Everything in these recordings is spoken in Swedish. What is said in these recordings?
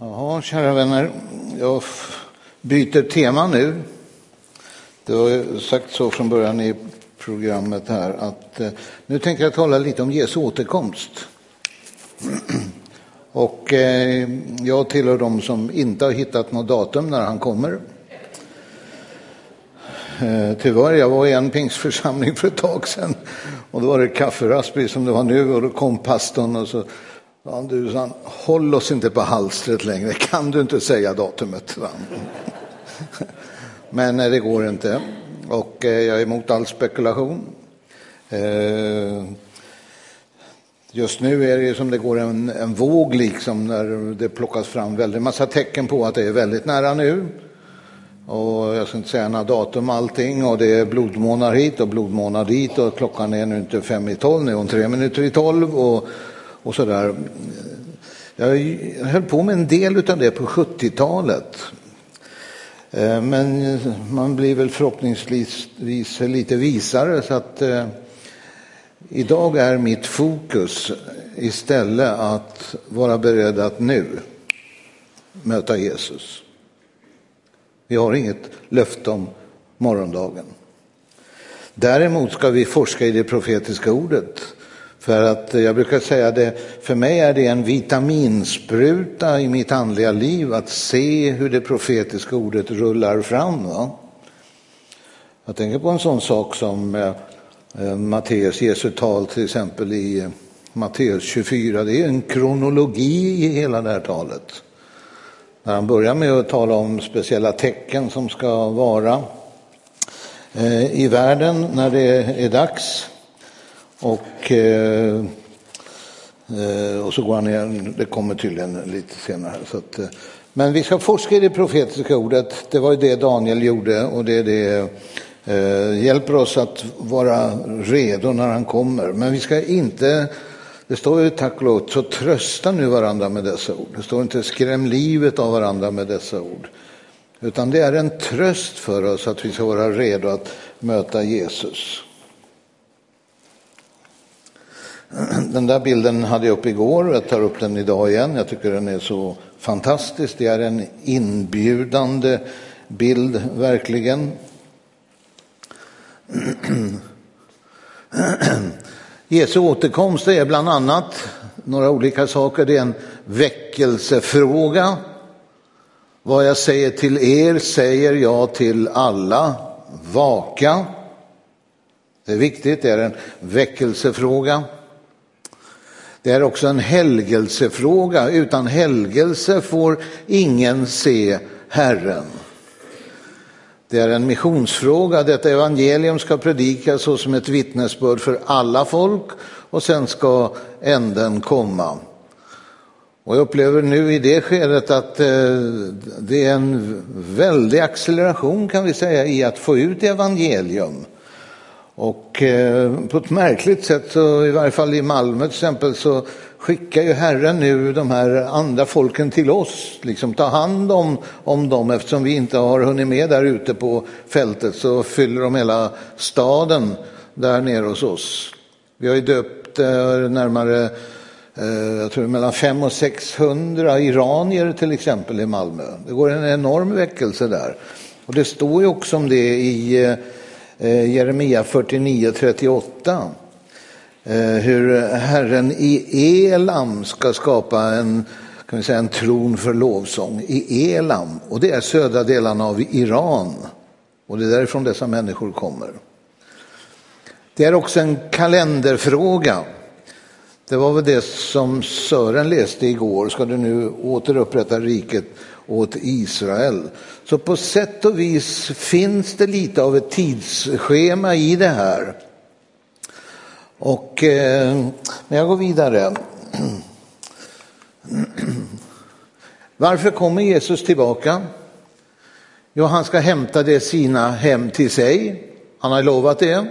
Jaha, kära vänner. Jag byter tema nu. Det var sagt så från början i programmet här att eh, nu tänker jag tala lite om Jesu återkomst. Och eh, jag tillhör de som inte har hittat något datum när han kommer. Eh, tyvärr, jag var i en pingstförsamling för ett tag sedan och då var det kafferast som det var nu och då kom pastorn och så Ja, du, sa håll oss inte på halstret längre, kan du inte säga datumet? Men Men det går inte och eh, jag är emot all spekulation. Eh, just nu är det som det går en, en våg liksom när det plockas fram väldigt massa tecken på att det är väldigt nära nu. Och jag ska inte säga några datum allting och det är blodmånar hit och blodmånar dit och klockan är nu inte fem i tolv, nu är hon tre minuter i tolv och och sådär. Jag höll på med en del av det på 70-talet. Eh, men man blir väl förhoppningsvis lite visare så att eh, idag är mitt fokus istället att vara beredd att nu möta Jesus. Vi har inget löfte om morgondagen. Däremot ska vi forska i det profetiska ordet för att eh, jag brukar säga det, för mig är det en vitaminspruta i mitt andliga liv att se hur det profetiska ordet rullar fram. Va? Jag tänker på en sån sak som eh, eh Matteus Jesu tal till exempel i eh, Matteus 24. Det är en kronologi i hela det här talet. När han börjar med att tala om speciella tecken som ska vara eh, i världen när det är dags. Och, eh, eh, och så går han igen, det kommer tydligen lite senare. Så att, eh, men vi ska forska i det profetiska ordet, det var ju det Daniel gjorde och det, det eh, hjälper oss att vara redo när han kommer. Men vi ska inte, det står ju tack och lov, så trösta nu varandra med dessa ord. Det står inte skräm livet av varandra med dessa ord. Utan det är en tröst för oss att vi ska vara redo att möta Jesus. Den där bilden hade jag upp igår och jag tar upp den idag igen. Jag tycker den är så fantastisk. Det är en inbjudande bild, verkligen. Jesu återkomst är bland annat några olika saker. Det är en väckelsefråga. Vad jag säger till er säger jag till alla. Vaka. Det är viktigt, det är en väckelsefråga. Det är också en helgelsefråga. Utan helgelse får ingen se Herren. Det är en missionsfråga. Detta evangelium ska predikas såsom ett vittnesbörd för alla folk och sen ska änden komma. Och jag upplever nu i det skedet att eh, det är en väldig acceleration kan vi säga i att få ut evangelium. Och eh, på ett märkligt sätt, så, i varje fall i Malmö till exempel, så skickar ju Herren nu de här andra folken till oss. Liksom ta hand om, om dem eftersom vi inte har hunnit med där ute på fältet så fyller de hela staden där nere hos oss. Vi har ju döpt eh, närmare, eh, jag tror mellan 500 och 600 iranier till exempel i Malmö. Det går en enorm väckelse där. Och det står ju också om det i eh, Eh, Jeremia 49 38. Eh, hur Herren i Elam ska skapa en, kan vi säga, en tron för lovsång i Elam. Och det är södra delarna av Iran. Och det är därifrån dessa människor kommer. Det är också en kalenderfråga. Det var väl det som Sören läste igår. Ska du nu återupprätta riket åt Israel? Så på sätt och vis finns det lite av ett tidsschema i det här. Och eh, jag går vidare. Varför kommer Jesus tillbaka? Jo, han ska hämta det sina hem till sig. Han har lovat det.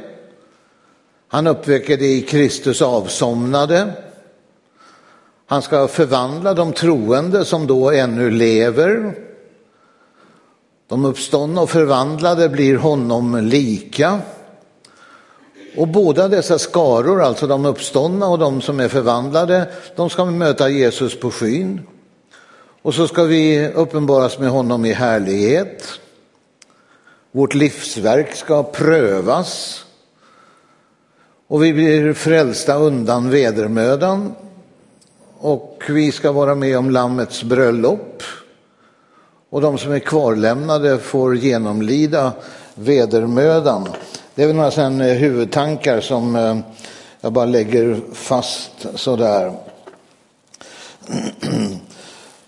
Han uppväcker det i Kristus avsomnade. Han ska förvandla de troende som då ännu lever. De uppståndna och förvandlade blir honom lika. Och båda dessa skaror, alltså de uppståndna och de som är förvandlade, de ska möta Jesus på skyn. Och så ska vi uppenbaras med honom i härlighet. Vårt livsverk ska prövas. Och vi blir frälsta undan vedermödan. Och vi ska vara med om Lammets bröllop. Och de som är kvarlämnade får genomlida vedermödan. Det är väl några sådana huvudtankar som eh, jag bara lägger fast sådär.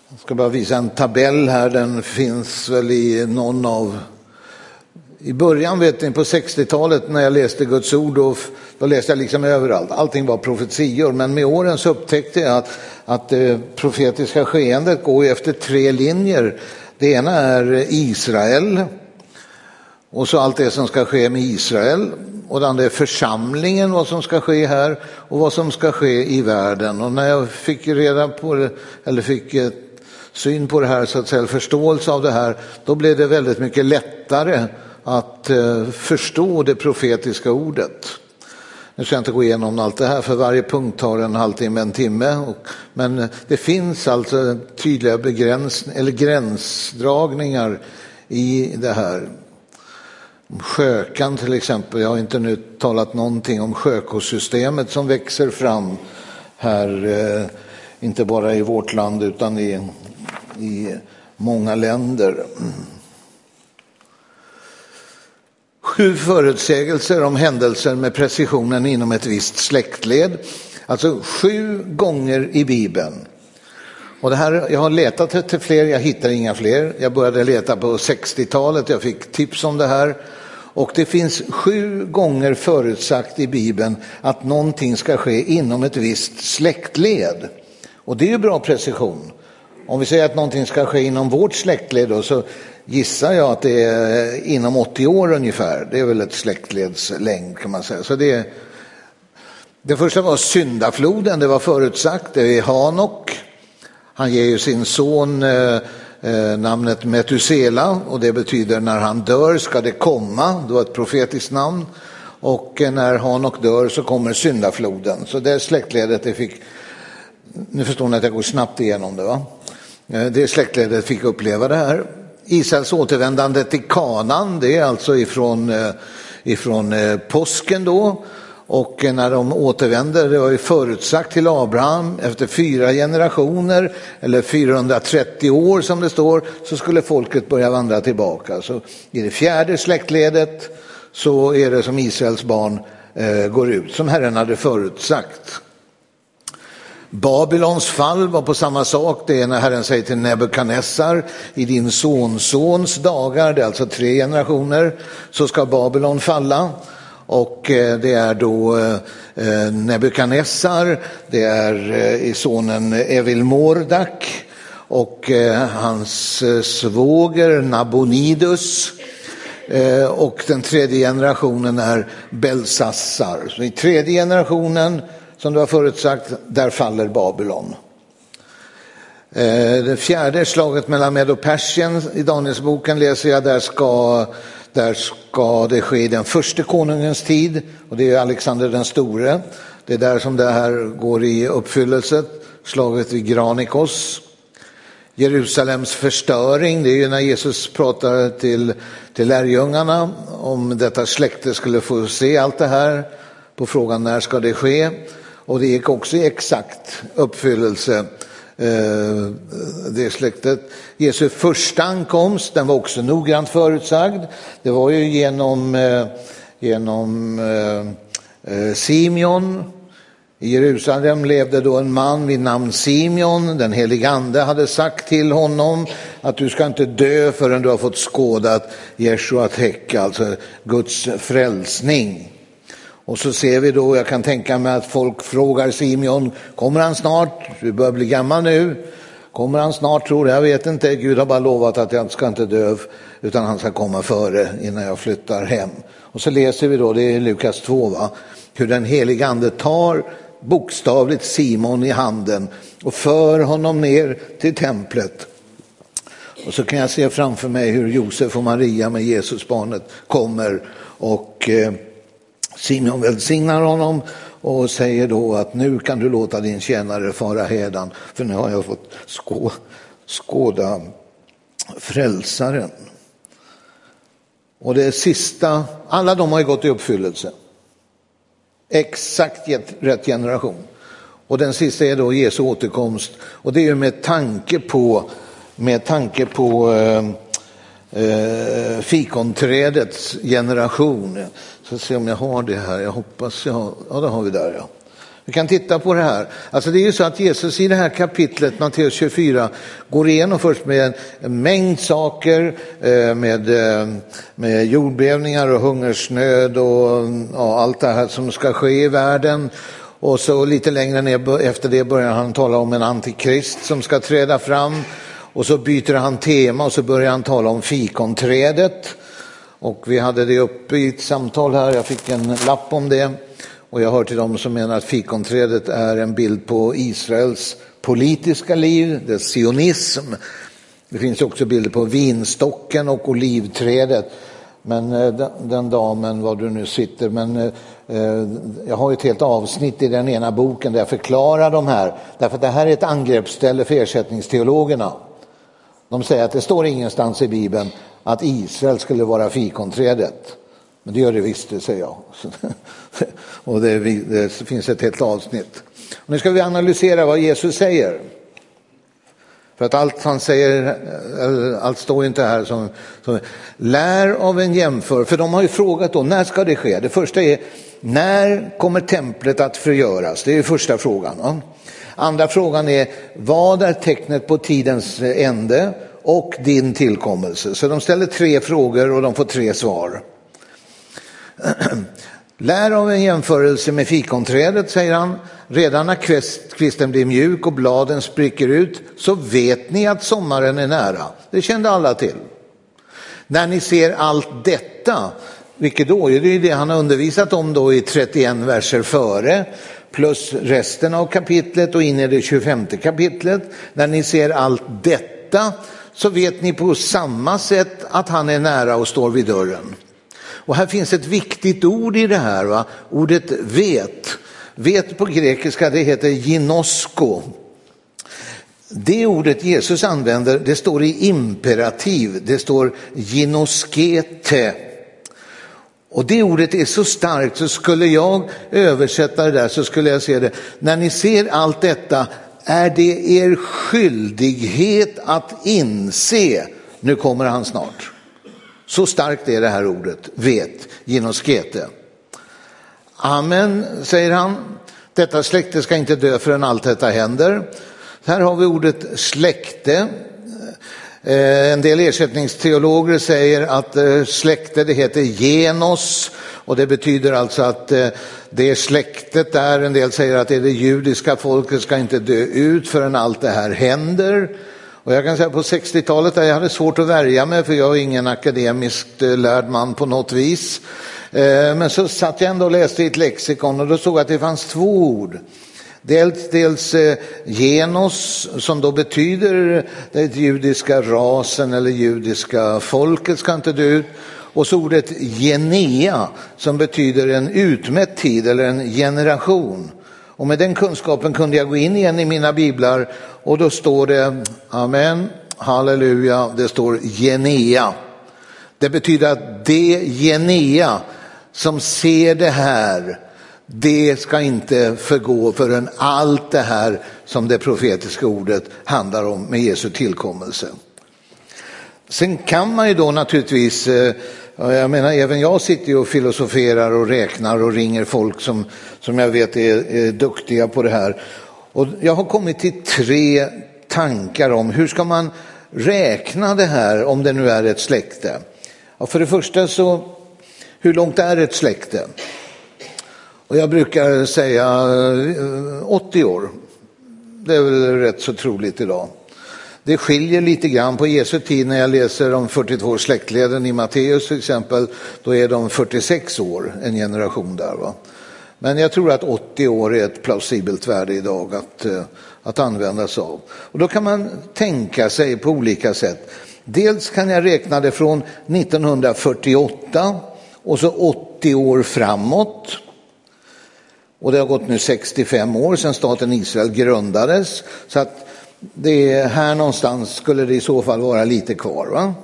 Jag ska bara visa en tabell här, den finns väl i någon av i början vet ni, på 60-talet när jag läste Guds ord, då, då läste jag liksom överallt. Allting var profetior, men med åren så upptäckte jag att, att det profetiska skeendet går efter tre linjer. Det ena är Israel, och så allt det som ska ske med Israel. Och det andra är församlingen, vad som ska ske här och vad som ska ske i världen. Och när jag fick reda på det, eller fick syn på det här, så att säga, förståelse av det här, då blev det väldigt mycket lättare att eh, förstå det profetiska ordet. Nu ska jag inte gå igenom allt det här, för varje punkt tar en halvtimme, en timme. Och, men eh, det finns alltså tydliga begräns, eller gränsdragningar i det här. Sjökan till exempel, jag har inte nu talat någonting om sjökosystemet som växer fram här, eh, inte bara i vårt land utan i, i många länder. Sju förutsägelser om händelser med precisionen inom ett visst släktled. Alltså sju gånger i Bibeln. Och det här, jag har letat efter fler, jag hittar inga fler. Jag började leta på 60-talet, jag fick tips om det här. Och det finns sju gånger förutsagt i Bibeln att någonting ska ske inom ett visst släktled. Och det är ju bra precision. Om vi säger att någonting ska ske inom vårt släktled då, så gissar jag att det är inom 80 år ungefär. Det är väl ett släktledslängd kan man säga. Så det, det första var syndafloden, det var förutsagt. Det är Hanok. Han ger ju sin son eh, eh namnet Metusela och det betyder när han dör ska det komma. Det var ett profetiskt namn. Och eh, när Hanok dör så kommer syndafloden. Så det släktledet det fick, nu förstår ni att jag går snabbt igenom det va? Eh, det släktledet fick uppleva det här. Israels återvändande till Kanan, det är alltså ifrån, eh, ifrån eh, påsken då. Och eh, när de återvänder, det var ju förutsagt till Abraham, efter fyra generationer, eller 430 år som det står, så skulle folket börja vandra tillbaka. Så i det fjärde släktledet så är det som Israels barn eh, går ut, som Herren hade förutsagt. Babylons fall var på samma sak. Det är när Herren säger till Nebukadnessar i din sonsons dagar, det är alltså tre generationer, så ska Babylon falla. Och eh, det är då eh, eh, Nebukadnessar, det är sonen Evil Mordak och hans svåger Nabonidus. Och den tredje generationen är Belsassar. Så i tredje generationen som du har förutsagt, där faller Babylon. Eh, det fjärde slaget mellan Med och Persien i Danielsboken läser jag, där ska, där ska det ske i den första konungens tid och det är Alexander den store. Det är där som det här går i uppfyllelse, slaget vid Granikos. Jerusalems förstöring, det är ju när Jesus pratar till, till lärjungarna om detta släkte skulle få se allt det här på frågan när ska det ske. Och det gick också i exakt uppfyllelse, eh, det släktet. Jesu första ankomst, den var också noggrant förutsagd. Det var ju genom, eh, genom eh, Simeon. I Jerusalem levde då en man vid namn Simeon. Den helige ande hade sagt till honom att du ska inte dö förrän du har fått skådat Jeshua Tech, alltså Guds frälsning. Och så ser vi då, jag kan tänka mig att folk frågar Simeon, kommer han snart? Du börjar bli gammal nu. Kommer han snart tror jag, jag vet inte. Gud har bara lovat att jag ska inte dö, utan han ska komma före innan jag flyttar hem. Och så läser vi då, det är Lukas 2, va? hur den helige ande tar bokstavligt Simon i handen och för honom ner till templet. Och så kan jag se framför mig hur Josef och Maria med Jesusbarnet kommer och eh, Simeon välsignar honom och säger då att nu kan du låta din tjänare fara hädan för nu har jag fått skå, skåda frälsaren. Och det sista, alla de har ju gått i uppfyllelse. Exakt rätt generation. Och den sista är då Jesu återkomst. Och det är ju med tanke på, med tanke på eh, eh, fikonträdets generation. Ska se om jag har det här, jag hoppas jag har, ja det har vi där ja. Vi kan titta på det här. Alltså det är ju så att Jesus i det här kapitlet, Matteus 24, går igenom först med en mängd saker, eh, med, eh, med jordbävningar och hungersnöd och ja, allt det här som ska ske i världen. Och så lite längre ner efter det börjar han tala om en antikrist som ska träda fram. Och så byter han tema och så börjar han tala om fikonträdet. Och vi hade det uppe i ett samtal här, jag fick en lapp om det. Och jag hör till dem som menar att fikonträdet är en bild på Israels politiska liv, dess sionism. Det finns också bilder på vinstocken och olivträdet. Men eh, den damen, var du nu sitter, men eh, eh, jag har ett helt avsnitt i den ena boken där jag förklarar de här. Därför att det här är ett angreppsställe för ersättningsteologerna. De säger att det står ingenstans i Bibeln att Israel skulle vara fikonträdet. Men det gör det visst, det säger jag. Och det, det finns ett helt avsnitt. Och nu ska vi analysera vad Jesus säger. För att allt han säger, eh, allt står inte här som, som lär av en jämförelse. För de har ju frågat då, när ska det ske? Det första är, när kommer templet att förgöras? Det är första frågan. Andra frågan är, vad är tecknet på tidens ände och din tillkommelse? Så de ställer tre frågor och de får tre svar. Lär av en jämförelse med fikonträdet, säger han. Redan när kvisten blir mjuk och bladen spricker ut så vet ni att sommaren är nära. Det kände alla till. När ni ser allt detta, vilket då? Det är det han har undervisat om då i 31 verser före, plus resten av kapitlet och in i det 25 kapitlet. När ni ser allt detta så vet ni på samma sätt att han är nära och står vid dörren. Och här finns ett viktigt ord i det här, va? ordet vet. Vet på grekiska det heter ginosko. Det ordet Jesus använder det står i imperativ, det står ginoskete. Och det ordet är så starkt så skulle jag översätta det där så skulle jag säga det, när ni ser allt detta är det er skyldighet att inse, nu kommer han snart. Så starkt är det här ordet, vet, genoskete. Amen, säger han. Detta släkte ska inte dö förrän allt detta händer. Här har vi ordet släkte. Eh, en del ersättningsteologer säger att eh, släkte det heter genos och det betyder alltså att eh, det är släktet där. En del säger att det är det judiska folket ska inte dö ut förrän allt det här händer. Och jag kan säga på 60-talet där jag hade svårt att värja mig för jag är ingen akademiskt lärd man på något vis. Men så satt jag ändå och läste i ett lexikon och då såg jag att det fanns två ord. Dels, dels eh, genos som då betyder eh, den judiska rasen eller judiska folket ska inte dö ut. Och så ordet genea som betyder en utmätt tid eller en generation. Och med den kunskapen kunde jag gå in igen i mina biblar och då står det, amen, halleluja, det står genea. Det betyder att det genea som ser det här, det ska inte förgå förrän allt det här som det profetiska ordet handlar om med Jesu tillkommelse. Sen kan man ju då naturligtvis eh, jag menar, även jag sitter ju och filosoferar och räknar och ringer folk som, som jag vet är, är duktiga på det här. Och jag har kommit till tre tankar om hur ska man räkna det här om det nu är ett släkte. Ja, för det första så, hur långt är ett släkte? Och jag brukar säga eh, 80 år. Det är väl rätt så troligt idag. Det skiljer lite grann på Jesu tid när jag läser om 42 släktleden i Matteus till exempel. Då är de 46 år, en generation där. Va? Men jag tror att 80 år är ett plausibelt värde idag att, eh, att använda sig av. Och då kan man tänka sig på olika sätt. Dels kan jag räkna det från 1948 och så 80 år framåt. Och det har gått nu 65 år sedan staten Israel grundades. Så att det är här någonstans skulle det i så fall vara lite kvar. Va?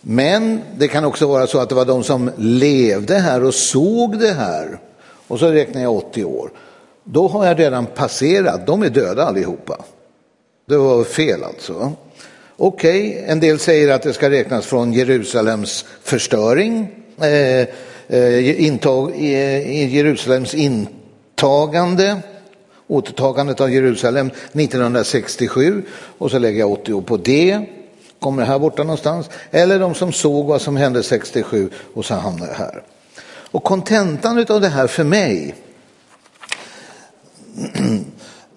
Men det kan också vara så att det var de som levde här och såg det här. Och så räknar jag 80 år. Då har jag redan passerat, de är döda allihopa. Det var fel alltså. Okej, okay. en del säger att det ska räknas från Jerusalems förstöring, eh, eh, intag, eh, Jerusalems återtagande, återtagandet av Jerusalem 1967 och så lägger jag 80 år på det. Kommer här borta någonstans. Eller de som såg vad som hände 67 och så hamnar jag här. Och kontentan av det här för mig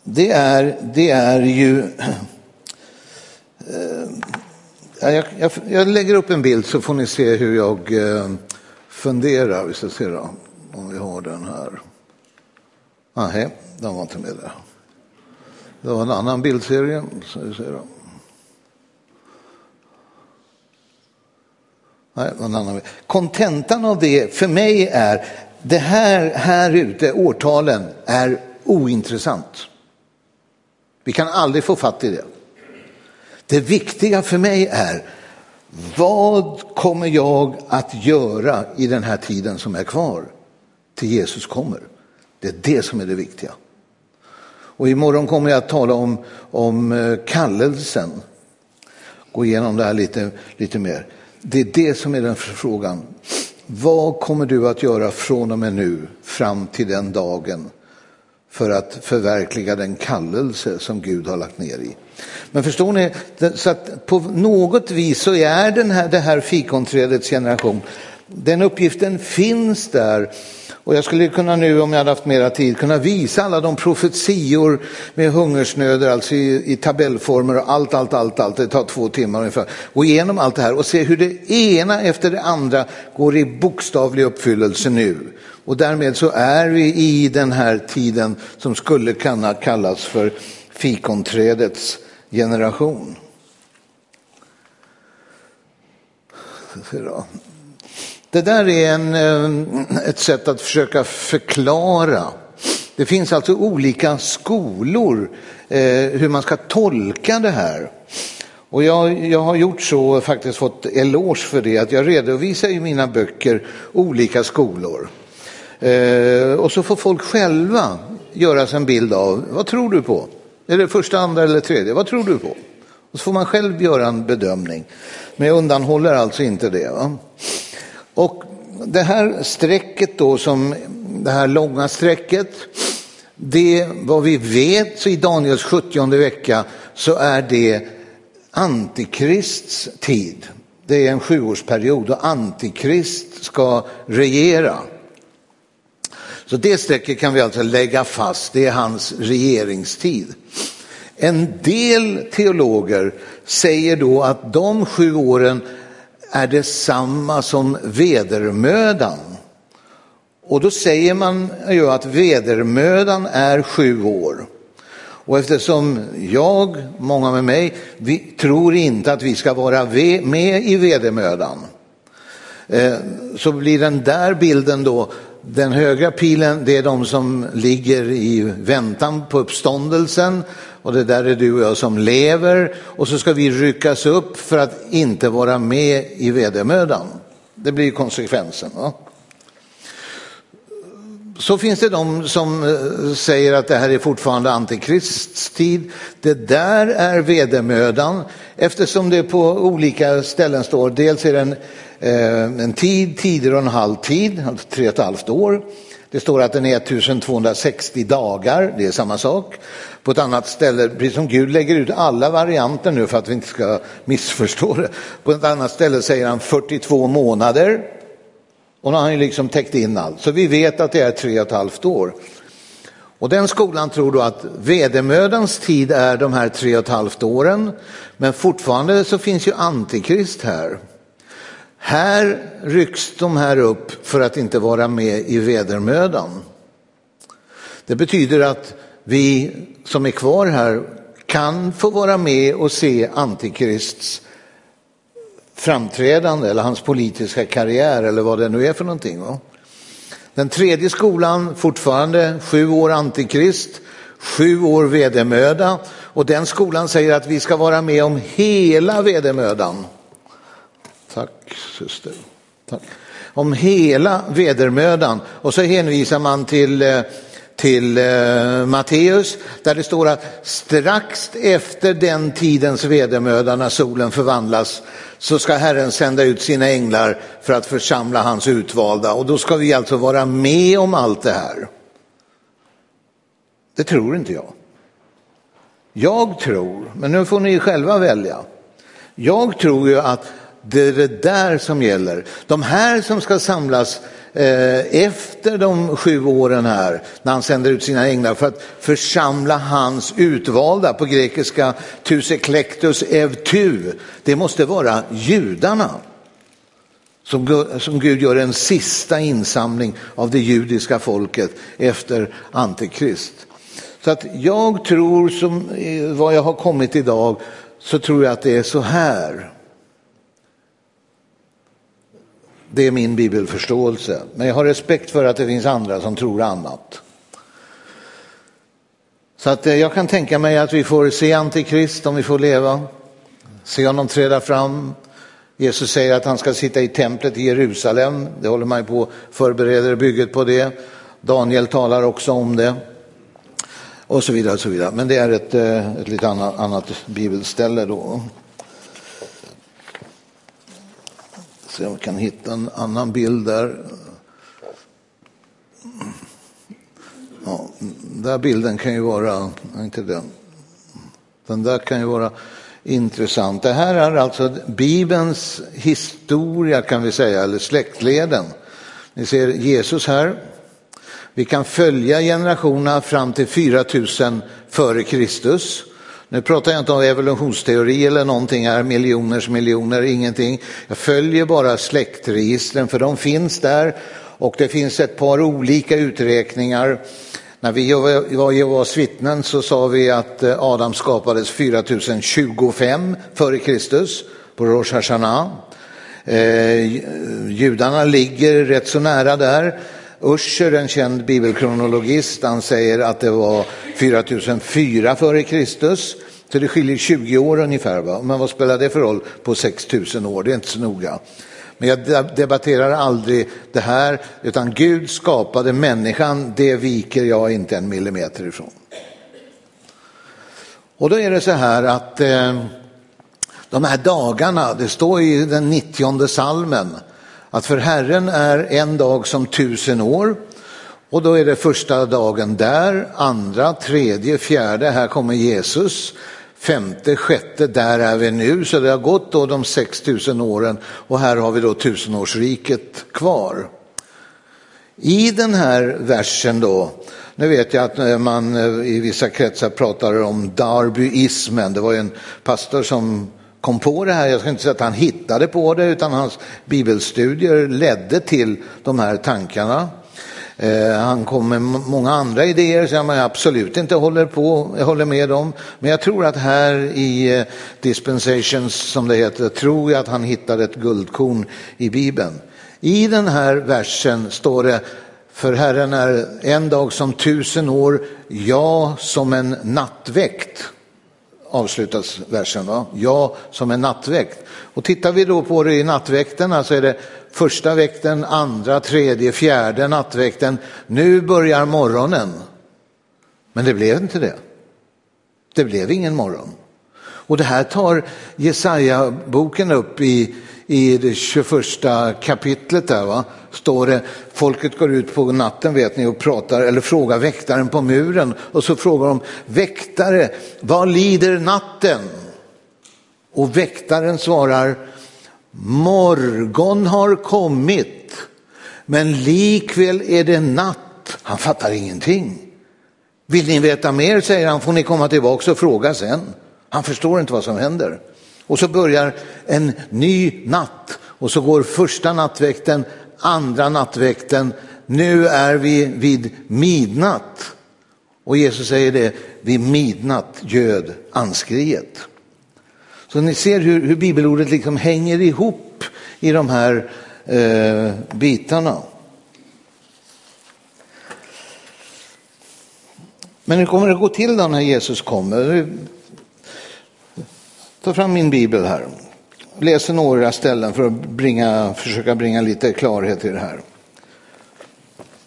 det är, det är ju... Eh, jag, jag, jag, lägger upp en bild så får ni se hur jag eh, funderar. Vi ska se då, om vi har den här. Nej, den var inte med där. Det var en annan bildserie. Så vi ser då. Nej, en annan. Kontentan av det för mig är det här, här ute, årtalen, är ointressant. Vi kan aldrig få fatt i det. Det viktiga för mig är vad kommer jag att göra i den här tiden som är kvar till Jesus kommer? Det är det som är det viktiga. Och imorgon kommer jag att tala om, om eh, kallelsen. Gå igenom det här lite, lite mer. Det är det som är den frågan. Vad kommer du att göra från och med nu fram till den dagen för att förverkliga den kallelse som Gud har lagt ner i. Men förstår ni, så att på något vis så är den här, det här fikonträdets generation, den uppgiften finns där. Och jag skulle kunna nu, om jag hade haft mera tid, kunna visa alla de profetior med hungersnöder, alltså i, i tabellformer och allt, allt, allt, allt. Det tar två timmar ungefär. Gå igenom allt det här och se hur det ena efter det andra går i bokstavlig uppfyllelse nu. Och därmed så är vi i den här tiden som skulle kunna kallas för fikonträdets generation. Det där är en, ehm, ett sätt att försöka förklara. Det finns alltså olika skolor eh, hur man ska tolka det här. Och jag, jag har gjort så, faktiskt fått eloge för det, att jag redovisar i mina böcker olika skolor. Eh, och så får folk själva göra sig en bild av, vad tror du på? Är det första, andra eller tredje? Vad tror du på? Och så får man själv göra en bedömning. Men jag undanhåller alltså inte det. Va? Och det här strecket då, som det här långa strecket, det vad vi vet så i Daniels 70 vecka så är det antikrists tid. Det är en sjuårsperiod och antikrist ska regera. Så det strecket kan vi alltså lägga fast, det är hans regeringstid. En del teologer säger då att de sju åren är detsamma som vedermödan. Och då säger man ju att vedermödan är sju år. Och eftersom jag, många med mig, vi tror inte att vi ska vara med i vedermödan eh, så blir den där bilden då den högra pilen, det är de som ligger i väntan på uppståndelsen och det där är du och jag som lever och så ska vi ryckas upp för att inte vara med i vedermödan. Det blir konsekvensen. Va? Så finns det de som eh, säger att det här är fortfarande antikrists tid. Det där är vedermödan eftersom det på olika ställen står, dels är det en eh, en tid, tider och en halv tid, alltså tre och ett halvt år. Det står att den är 1260 dagar, det är samma sak. På ett annat ställe, precis som Gud lägger ut alla varianter nu för att vi inte ska missförstå det. På ett annat ställe säger han 42 månader. Och nu har han ju liksom täckt in allt. Så vi vet att det är tre och ett halvt år. Och den skolan tror då att vedermödans tid är de här tre och ett halvt åren. Men fortfarande så finns ju antikrist här. Här rycks de här upp för att inte vara med i vedermödan. Det betyder att vi som är kvar här kan få vara med och se Antikrists framträdande eller hans politiska karriär eller vad det nu är för någonting. Va? Den tredje skolan, fortfarande sju år antikrist, sju år vedermöda och den skolan säger att vi ska vara med om hela vedermödan. Tack syster. Tack. Om hela vedermödan och så hänvisar man till eh, till eh, Matteus där det står att strax efter den tidens vedermöda när solen förvandlas så ska Herren sända ut sina änglar för att församla hans utvalda och då ska vi alltså vara med om allt det här. Det tror inte jag. Jag tror, men nu får ni själva välja. Jag tror ju att det är det där som gäller. De här som ska samlas eh, efter de sju åren här, när han sänder ut sina änglar för att församla hans utvalda, på grekiska tuseklektus evtu, det måste vara judarna. Som, som Gud gör en sista insamling av det judiska folket efter antikrist. Så att jag tror, som eh, vad jag har kommit idag, så tror jag att det är så här. Det är min bibelförståelse. Men jag har respekt för att det finns andra som tror annat. Så att eh, jag kan tänka mig att vi får se Antikrist om vi får leva. Se honom träda fram. Jesus säger att han ska sitta i templet i Jerusalem. Det håller man ju på förbereder bygget på det. Daniel talar också om det. Och så vidare. Och så vidare. Men det är ett, eh, ett lite annat, annat bibelställe då. Se om vi kan hitta en annan bild där. Ja, den där bilden kan ju vara, inte den. Den där kan ju vara intressant. Det här är alltså Bibelns historia kan vi säga, eller släktleden. Ni ser Jesus här. Vi kan följa generationerna fram till 4000 före Kristus. Nu pratar jag inte om evolutionsteori eller någonting här, miljoners miljoner, ingenting. Jag följer bara släktregistren för de finns där och det finns ett par olika uträkningar. När vi var Jehovas vittnen så sa vi att eh, Adam skapades 4025 före Kristus på Rosh Hashanah. Eh, judarna ligger rätt så nära där. Usher, en känd bibelkronologist, han säger att det var 4004 före Kristus. Så det skiljer 20 år ungefär. Va? Men vad spelar det för roll på 6000 år? Det är inte så noga. Men jag debatterar aldrig det här, utan Gud skapade människan, det viker jag inte en millimeter ifrån. Och då är det så här att eh, de här dagarna, det står i den 90 salmen, att för Herren är en dag som tusen år. Och då är det första dagen där, andra, tredje, fjärde, här kommer Jesus. Femte, sjätte, där är vi nu. Så det har gått då de 6000 åren och här har vi då tusenårsriket kvar. I den här versen då, nu vet jag att eh, man eh, i vissa kretsar pratar om darbyismen. Det var en pastor som kom på det här. Jag ska inte säga att han hittade på det utan hans bibelstudier ledde till de här tankarna. Eh, han kom med många andra idéer som jag absolut inte håller, på, jag håller med om. Men jag tror att här i eh, Dispensations, som det heter, tror jag att han hittade ett guldkorn i Bibeln. I den här versen står det för Herren är en dag som tusen år, ja som en nattväkt avslutas versen. Va? Ja, som en nattväkt. Och tittar vi då på det i nattväkterna så alltså är det första väkten, andra, tredje, fjärde nattväkten. Nu börjar morgonen. Men det blev inte det. Det blev ingen morgon. Och det här tar Jesaja-boken upp i i det 21 kapitlet där va, står det, folket går ut på natten vet ni och pratar eller frågar väktaren på muren och så frågar de, väktare, vad lider natten? Och väktaren svarar, morgon har kommit, men likväl är det natt. Han fattar ingenting. Vill ni veta mer, säger han, får ni komma tillbaka och fråga sen. Han förstår inte vad som händer. Och så börjar en ny natt och så går första nattväkten, andra nattväkten. Nu är vi vid midnatt. Och Jesus säger det, vid midnatt göd anskriet. Så ni ser hur, hur bibelordet liksom hänger ihop i de här eh, bitarna. Men hur kommer det gå till då när Jesus kommer? Ta fram min bibel här. Läser några ställen för att bringa, försöka bringa lite klarhet i det här.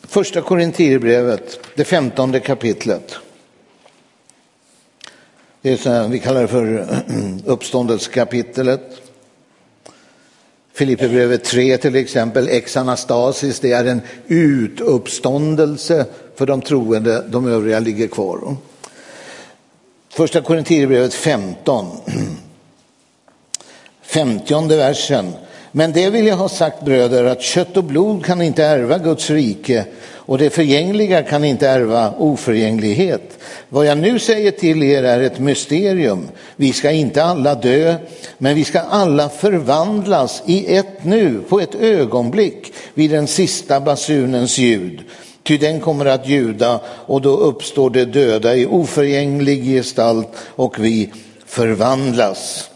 Första Korinthierbrevet, det femtonde kapitlet. Det är så här, vi kallar det för uppståndelsekapitlet. Filipperbrevet 3 till exempel, ex anastasis, det är en utuppståndelse för de troende, de övriga ligger kvar. Första Korinthierbrevet 15, femtionde versen. Men det vill jag ha sagt bröder att kött och blod kan inte ärva Guds rike och det förgängliga kan inte ärva oförgänglighet. Vad jag nu säger till er är ett mysterium. Vi ska inte alla dö, men vi ska alla förvandlas i ett nu, på ett ögonblick, vid den sista basunens ljud. Ty den kommer att ljuda och då uppstår det döda i oförgänglig gestalt och vi förvandlas.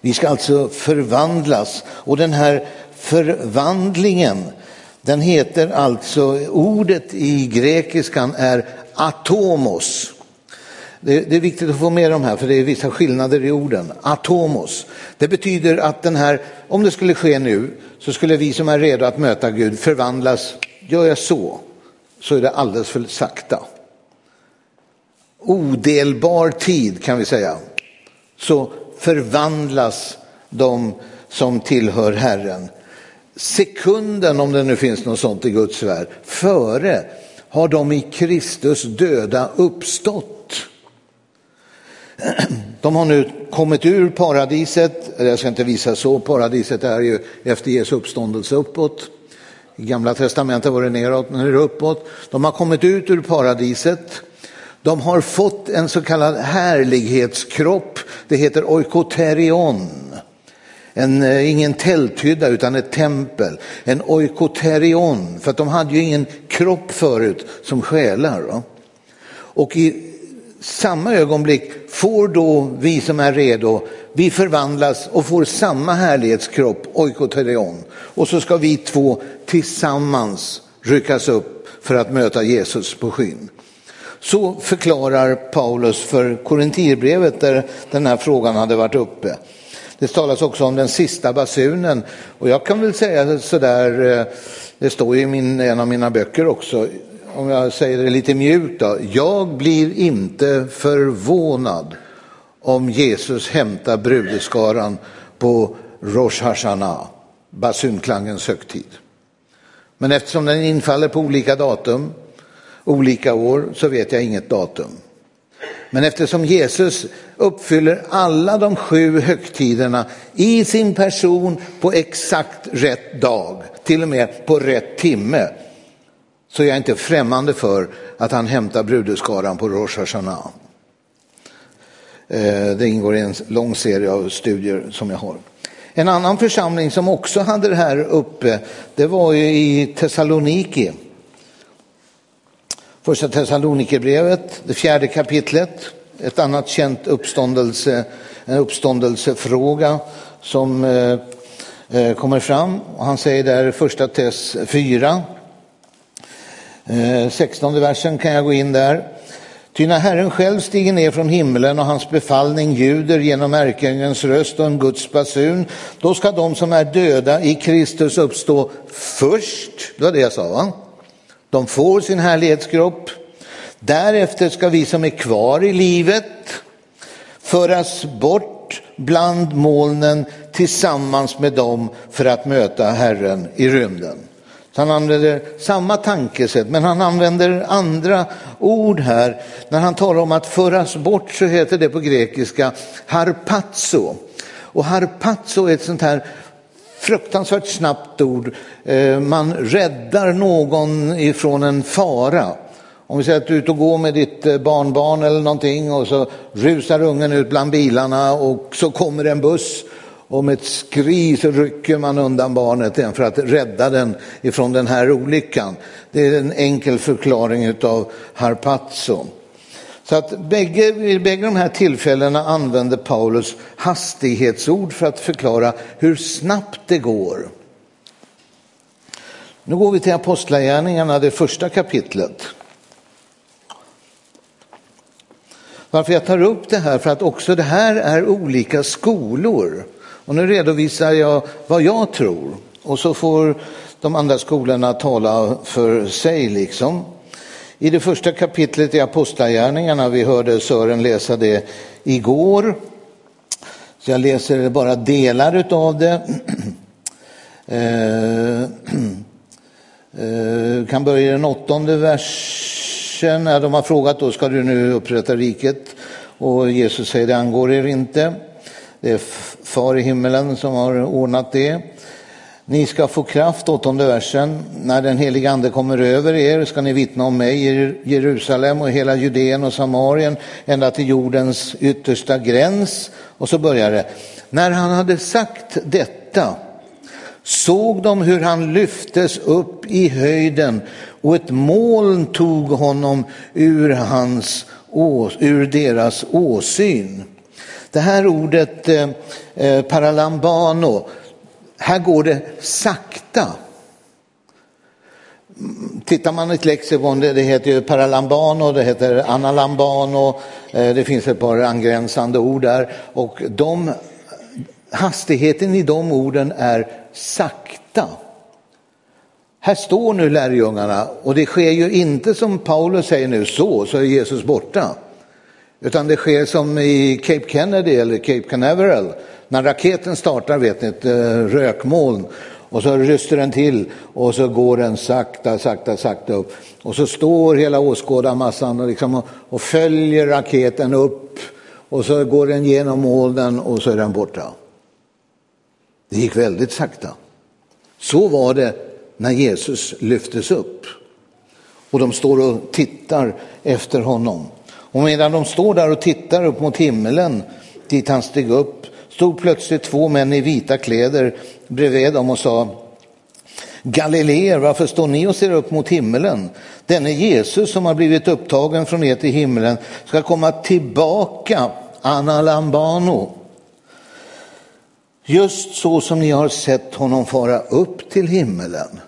Vi ska alltså förvandlas och den här förvandlingen den heter alltså, ordet i grekiskan är atomos. Det, är viktigt att få med de här för det är vissa skillnader i orden. Atomos. Det betyder att den här, om det skulle ske nu, så skulle vi som är redo att möta Gud förvandlas. Gör jag så, så är det alldeles för sakta. Odelbar tid kan vi säga. Så förvandlas de som tillhör Herren sekunden, om det nu finns något sånt i Guds värld, före har de i Kristus döda uppstått. De har nu kommit ur paradiset, jag ska inte visa så, paradiset är ju efter Jesu uppståndelse uppåt. I gamla testamentet var det neråt, nu är det uppåt. De har kommit ut ur paradiset. De har fått en så kallad härlighetskropp, det heter oikoterion en, eh, ingen tälthydda utan ett tempel, en oikoterion, för att de hade ju ingen kropp förut som själar. Va? Och i samma ögonblick får då vi som är redo, vi förvandlas och får samma härlighetskropp, oikoterion. Och så ska vi två tillsammans ryckas upp för att möta Jesus på skyn. Så förklarar Paulus för Korintierbrevet, där den här frågan hade varit uppe. Det talas också om den sista basunen och jag kan väl säga sådär, eh, det står ju i min, en av mina böcker också, om jag säger det lite mjukt då, jag blir inte förvånad om Jesus hämtar brudeskaran på Rosh Hashanah, basunklangens högtid. Men eftersom den infaller på olika datum, olika år, så vet jag inget datum. Men eftersom Jesus uppfyller alla de sju högtiderna i sin person på exakt rätt dag, till och med på rätt timme, så är jag inte främmande för att han hämtar brudeskaran på Rosh Hashanah. Eh, det ingår i en lång serie av studier som jag har. En annan församling som också hade det här uppe, det var ju i Thessaloniki. Första Thessalonikerbrevet, det fjärde kapitlet, ett annat känt uppståndelse, en uppståndelsefråga som eh, eh kommer fram. Han säger där första Tess 4, eh, 16 versen kan jag gå in där. Ty när Herren själv stiger ner från himlen och hans befallning ljuder genom ärkeängelns röst och en Guds basun, då ska de som är döda i Kristus uppstå först. Det var det jag sa, va? De får sin härlighetskropp. Därefter ska vi som är kvar i livet föras bort bland molnen tillsammans med dem för att möta Herren i rymden. Så han använder samma tankesätt, men han använder andra ord här. När han talar om att föras bort så heter det på grekiska harpazo. Och harpazo är ett sånt här fruktansvärt snabbt ord. Eh, man räddar någon ifrån en fara. Om vi säger att du är ute och går med ditt eh, barnbarn eller någonting och så rusar ungen ut bland bilarna och så kommer en buss och med ett skri så rycker man undan barnet för att rädda den ifrån den här olyckan. Det är en enkel förklaring av Harpazzo. Så att bägge, vid bägge de här tillfällena använder Paulus hastighetsord för att förklara hur snabbt det går. Nu går vi till Apostlagärningarna, det första kapitlet. Varför jag tar upp det här, för att också det här är olika skolor. Och nu redovisar jag vad jag tror och så får de andra skolorna tala för sig liksom. I det första kapitlet i Apostlagärningarna, vi hörde Sören läsa det igår, så jag läser bara delar av det. Eh, eh, kan börja i den åttonde versen. De har frågat då, ska du nu upprätta riket? Och Jesus säger, det angår er inte. Det är far i himmelen som har ordnat det. Ni ska få kraft, åttonde versen, när den helige ande kommer över er ska ni vittna om mig i Jerusalem och hela Judeen och Samarien ända till jordens yttersta gräns. Och så börjar det. När han hade sagt detta såg de hur han lyftes upp i höjden och ett moln tog honom ur, hans, ur deras åsyn. Det här ordet eh, eh paralambano här går det sakta. Tittar man i ett lexikon, det heter ju paralambano, det heter analambano, eh, det finns ett par angränsande ord där. Och de, hastigheten i de orden är sakta. Här står nu lärjungarna och det sker ju inte som Paulus säger nu, så, så är Jesus borta. Utan det sker som i Cape Kennedy eller Cape Canaveral. När raketen startar, vet ni, ett eh, rökmoln och så ryster den till och så går den sakta, sakta, sakta upp. Och så står hela åskådarmassan och, liksom och, och följer raketen upp och så går den genom molnen och så är den borta. Det gick väldigt sakta. Så var det när Jesus lyftes upp. Och de står och tittar efter honom. Och medan de står där och tittar upp mot himmelen dit han steg upp stod plötsligt två män i vita kläder bredvid dem och sa Galileer, varför står ni och ser upp mot himmelen? Denne Jesus som har blivit upptagen från er till himmelen ska komma tillbaka, analambano. Just så som ni har sett honom fara upp till himmelen.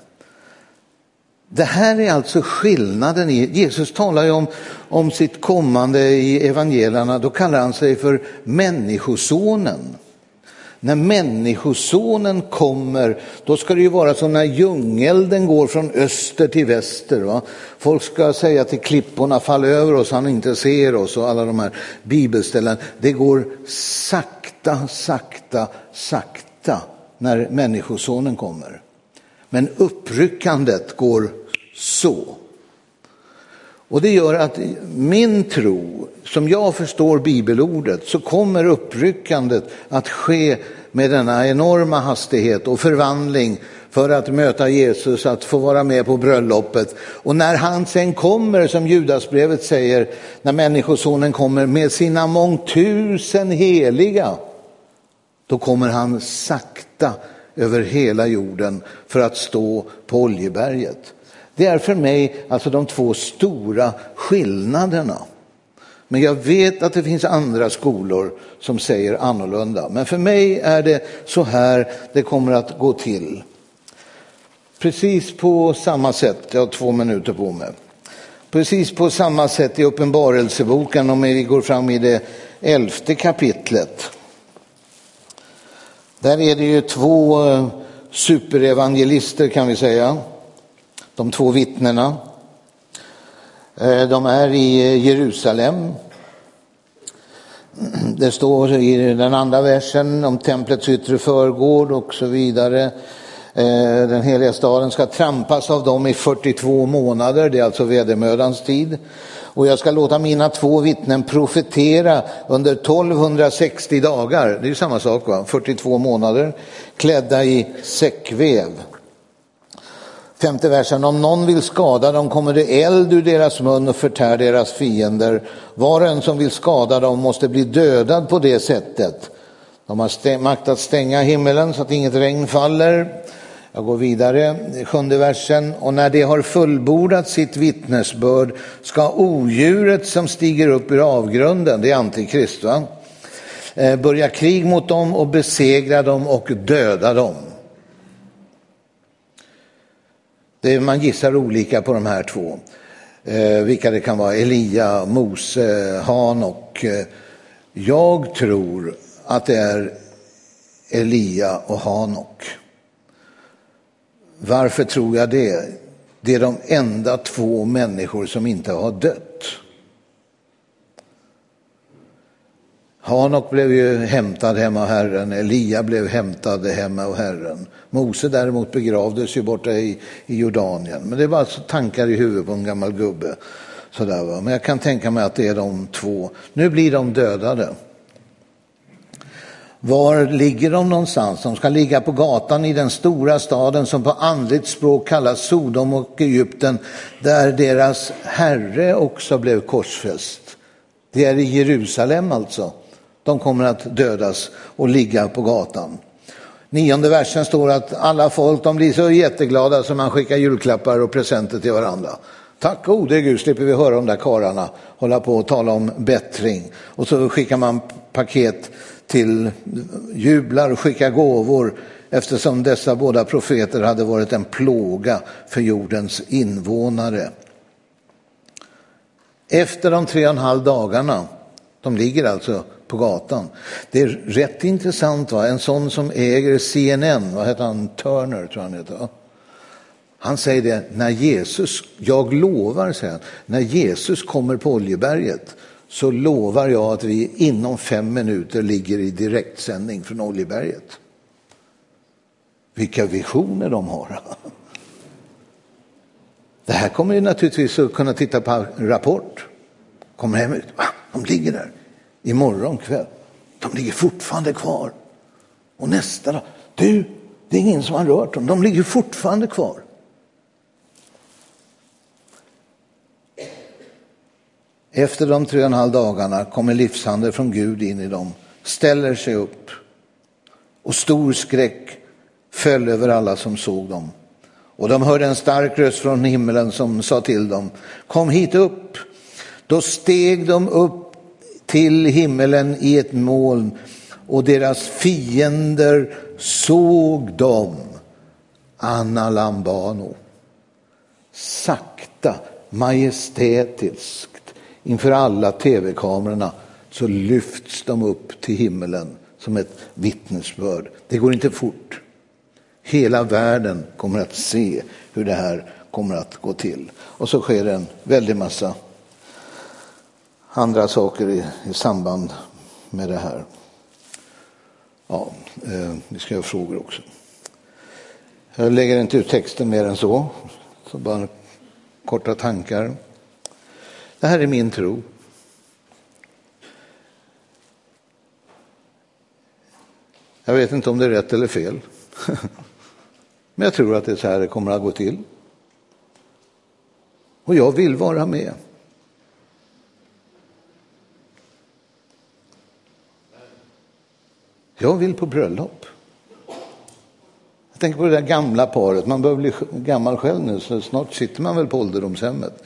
Det här är alltså skillnaden. I, Jesus talar ju om, om sitt kommande i evangelierna, då kallar han sig för Människosonen. När Människosonen kommer, då ska det ju vara som när djungelden går från öster till väster. Va? Folk ska säga till klipporna, fall över oss, han inte ser oss och alla de här bibelställen. Det går sakta, sakta, sakta när Människosonen kommer. Men uppryckandet går så. Och det gör att min tro, som jag förstår bibelordet, så kommer uppryckandet att ske med denna enorma hastighet och förvandling för att möta Jesus, att få vara med på bröllopet. Och när han sen kommer, som Judasbrevet säger, när Människosonen kommer med sina mångtusen heliga, då kommer han sakta över hela jorden för att stå på Oljeberget. Det är för mig alltså de två stora skillnaderna. Men jag vet att det finns andra skolor som säger annorlunda. Men för mig är det så här det kommer att gå till. Precis på samma sätt, jag har två minuter på mig. Precis på samma sätt i Uppenbarelseboken, om vi går fram i det elfte kapitlet. Där är det ju två eh, superevangelister kan vi säga de två vittnena. Eh, de är i eh, Jerusalem. Det står i den andra versen om templets yttre förgård och så vidare. Eh, den heliga staden ska trampas av dem i 42 månader, det är alltså vedermödans tid. Och jag ska låta mina två vittnen profetera under 1260 dagar, det är ju samma sak va, 42 månader, klädda i säckväv. Femte versen, om någon vill skada dem kommer det eld ur deras mun och förtär deras fiender. Var och en som vill skada dem måste bli dödad på det sättet. De har makt att stänga himmelen så att inget regn faller. Jag går vidare, sjunde versen. Och när de har fullbordat sitt vittnesbörd ska odjuret som stiger upp ur avgrunden, det är antikrist, va? Eh, börja krig mot dem och besegra dem och döda dem. Det, man gissar olika på de här två. eh, vilka det kan vara, Elia, Mose, Hanok. Eh, jag tror att det är Elia och Hanok. Varför tror jag det? Det är de enda två människor som inte har dött. Hanok blev ju hämtad hemma av Herren, Elia blev hämtad hemma av Herren. Mose däremot begravdes ju borta i, i Jordanien. Men det var alltså tankar i huvudet på en gammal gubbe. Sådär, va? Men jag kan tänka mig att det är de två. Nu blir de dödade. Var ligger de någonstans? De ska ligga på gatan i den stora staden som på andligt språk kallas Sodom och Egypten, där deras herre också blev korsfäst. Det är i Jerusalem alltså. De kommer att dödas och ligga på gatan. Nionde versen står att alla folk de blir så jätteglada som man skickar julklappar och presenter till varandra. Tack gode Gud slipper vi höra de där karlarna hålla på och tala om bättring. Och så skickar man paket till jublar och skickar gåvor eftersom dessa båda profeter hade varit en plåga för jordens invånare. Efter de tre och en halv dagarna, de ligger alltså på gatan. Det är rätt intressant, va? en sån som äger CNN, vad heter han, Turner tror han heter. Han säger det, när Jesus, jag lovar, säger han, när Jesus kommer på Oljeberget så lovar jag att vi inom fem minuter ligger i direktsändning från Oljeberget. Vilka visioner de har. Det här kommer ju naturligtvis att kunna titta på rapport. Kommer hem ut, de ligger där imorgon kväll. De ligger fortfarande kvar. Och nästa dag, du, det är ingen som har rört dem, de ligger fortfarande kvar. Efter de tre och en halv dagarna kommer livshandel från Gud in i dem, ställer sig upp och stor skräck föll över alla som såg dem. Och de hörde en stark röst från himmelen som sa till dem, kom hit upp. Då steg de upp till himmelen i ett moln och deras fiender såg dem, Anna Lambano. Sakta, majestätiskt inför alla tv-kamerorna så lyfts de upp till himmelen som ett vittnesbörd. Det går inte fort. Hela världen kommer att se hur det här kommer att gå till. Och så sker en väldig massa andra saker i, i samband med det här. Ja, eh, vi ska ha frågor också. Jag lägger inte ut texten mer än så, så bara korta tankar. Det här är min tro. Jag vet inte om det är rätt eller fel. Men jag tror att det är så här det kommer att gå till. Och jag vill vara med. Jag vill på bröllop. Jag tänker på det där gamla paret. Man börjar bli gammal själv nu, så snart sitter man väl på ålderdomshemmet.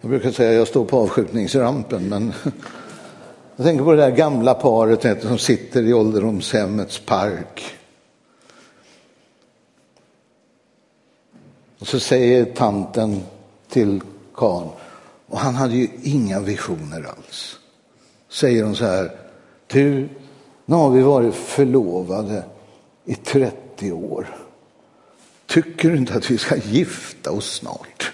Jag brukar säga att jag står på avskjutningsrampen, men jag tänker på det där gamla paret som sitter i ålderdomshemmets park. Och så säger tanten till karln, och han hade ju inga visioner alls. Säger hon så här, du, nu har vi varit förlovade i 30 år. Tycker du inte att vi ska gifta oss snart?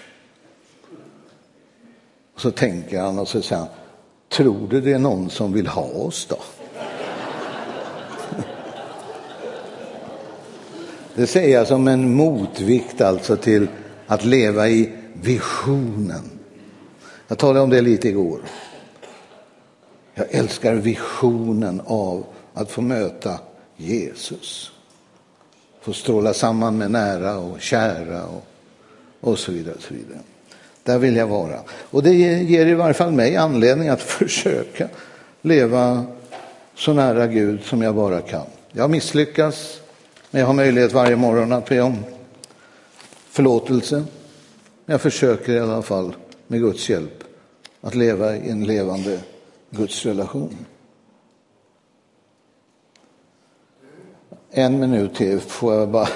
Och så tänker han och så säger han, tror du det är någon som vill ha oss då? Det säger jag som en motvikt alltså till att leva i visionen. Jag talade om det lite igår. Jag älskar visionen av att få möta Jesus. Få stråla samman med nära och kära och, och så vidare. Och så vidare. Där vill jag vara. Och det ger i varje fall mig anledning att försöka leva så nära Gud som jag bara kan. Jag misslyckas, men jag har möjlighet varje morgon att be om förlåtelse. Jag försöker i alla fall med Guds hjälp att leva i en levande Guds relation. En minut till får jag bara...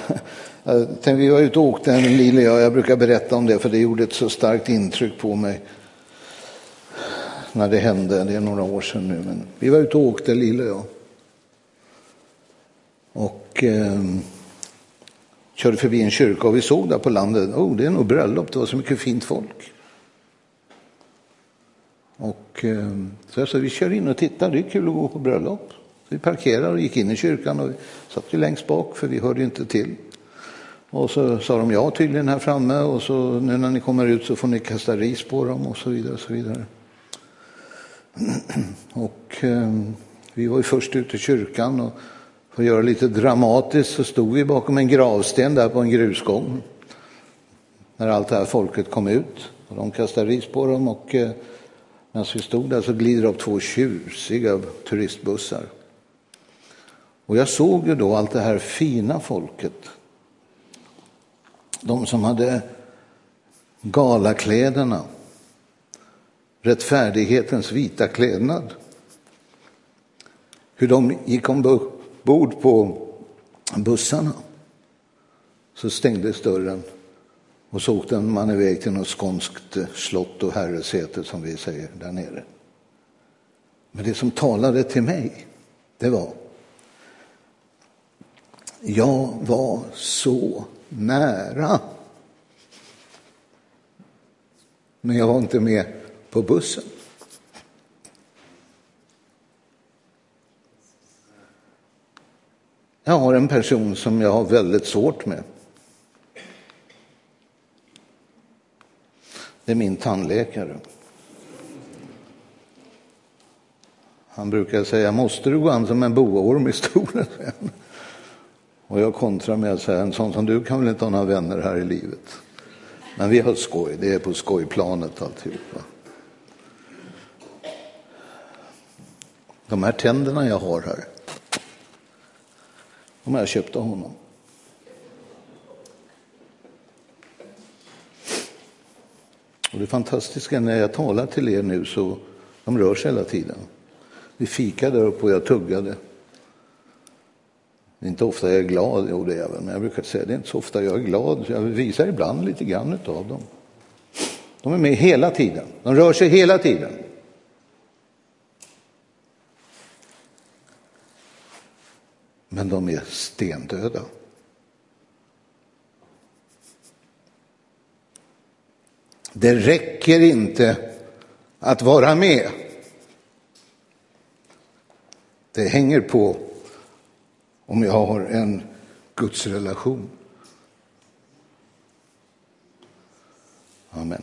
Jag vi var ute och åkte, en Lili och jag, jag brukar berätta om det för det gjorde ett så starkt intryck på mig när det hände. Det är några år sedan nu. Men vi var ute och åkte, Lili och jag. Och eh, körde förbi en kyrka och vi såg där på landet, oh, det är nog bröllop, det var så mycket fint folk. Och eh, så jag sa, vi kör in och tittar, det är kul att gå på bröllop. Vi parkerade och gick in i kyrkan och vi satt ju längst bak för vi hörde inte till. Och så sa de ja tydligen här framme och så nu när ni kommer ut så får ni kasta ris på dem och så vidare. Och så vidare. Och eh, vi var ju först ute i kyrkan och för att göra det lite dramatiskt så stod vi bakom en gravsten där på en grusgång. När allt det här folket kom ut och de kastade ris på dem och eh, medan vi stod där så glider upp två tjusiga turistbussar. Och jag såg ju då allt det här fina folket. De som hade galakläderna, rättfärdighetens vita klädnad. Hur de gick ombord på bussarna. Så stängdes dörren och så åkte man iväg till något skånskt slott och herresäte som vi säger där nere. Men det som talade till mig, det var jag var så nära. Men jag var inte med på bussen. Jag har en person som jag har väldigt svårt med. Det är min tandläkare. Han brukar säga, måste du gå an som en boorm i stolen? Och jag kontrar med att säga, en sån som du kan väl inte ha några vänner här i livet? Men vi har skoj, det är på skojplanet alltihopa. De här tänderna jag har här, de har jag köpt av honom. Och det fantastiska när jag talar till er nu så de rör sig hela tiden. Vi fikade där uppe och jag tuggade. Det är inte ofta jag är glad, jo det är jag väl, men jag brukar säga det är inte så ofta jag är glad. Jag visar ibland lite grann av dem. De är med hela tiden, de rör sig hela tiden. Men de är stendöda. Det räcker inte att vara med. Det hänger på om jag har en gudsrelation. Amen.